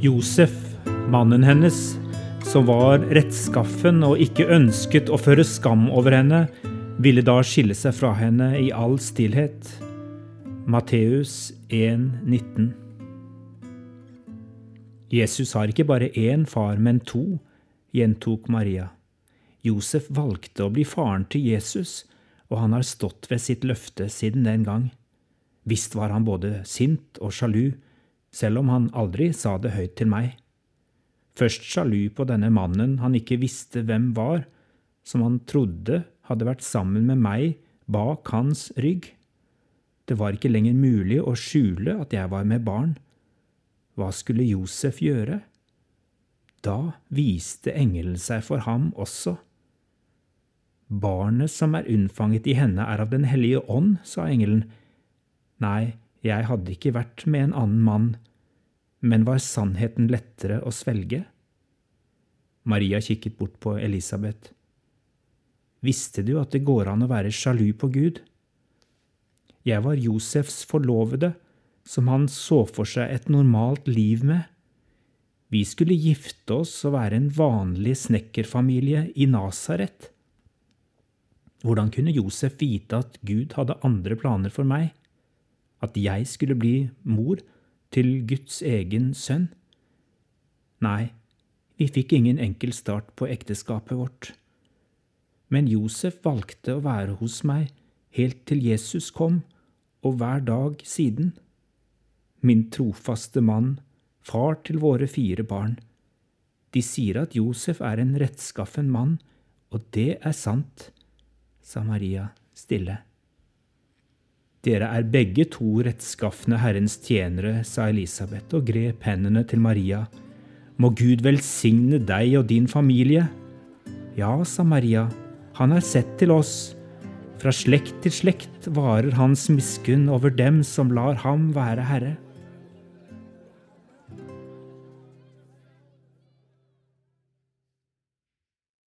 Josef, mannen hennes, som var rettskaffen og ikke ønsket å føre skam over henne, ville da skille seg fra henne i all stillhet. Matteus 1,19 Jesus har ikke bare én far, men to, gjentok Maria. Josef valgte å bli faren til Jesus, og han har stått ved sitt løfte siden den gang. Visst var han både sint og sjalu, selv om han aldri sa det høyt til meg. Først sjalu på denne mannen han ikke visste hvem var, som han trodde hadde vært sammen med meg bak hans rygg. Det var ikke lenger mulig å skjule at jeg var med barn. Hva skulle Josef gjøre? Da viste engelen seg for ham også. Barnet som er unnfanget i henne, er av Den hellige ånd, sa engelen. Nei, jeg hadde ikke vært med en annen mann, men var sannheten lettere å svelge? Maria kikket bort på Elisabeth. Visste du at det går an å være sjalu på Gud? Jeg var Josefs forlovede, som han så for seg et normalt liv med. Vi skulle gifte oss og være en vanlig snekkerfamilie i Nasaret. Hvordan kunne Josef vite at Gud hadde andre planer for meg? At jeg skulle bli mor til Guds egen sønn? Nei, vi fikk ingen enkel start på ekteskapet vårt. Men Josef valgte å være hos meg helt til Jesus kom, og hver dag siden. Min trofaste mann, far til våre fire barn. De sier at Josef er en rettskaffen mann, og det er sant, sa Maria stille. Dere er begge to rettskafne Herrens tjenere, sa Elisabeth og grep hendene til Maria. Må Gud velsigne deg og din familie. Ja, sa Maria, han har sett til oss. Fra slekt til slekt varer hans miskunn over dem som lar ham være herre.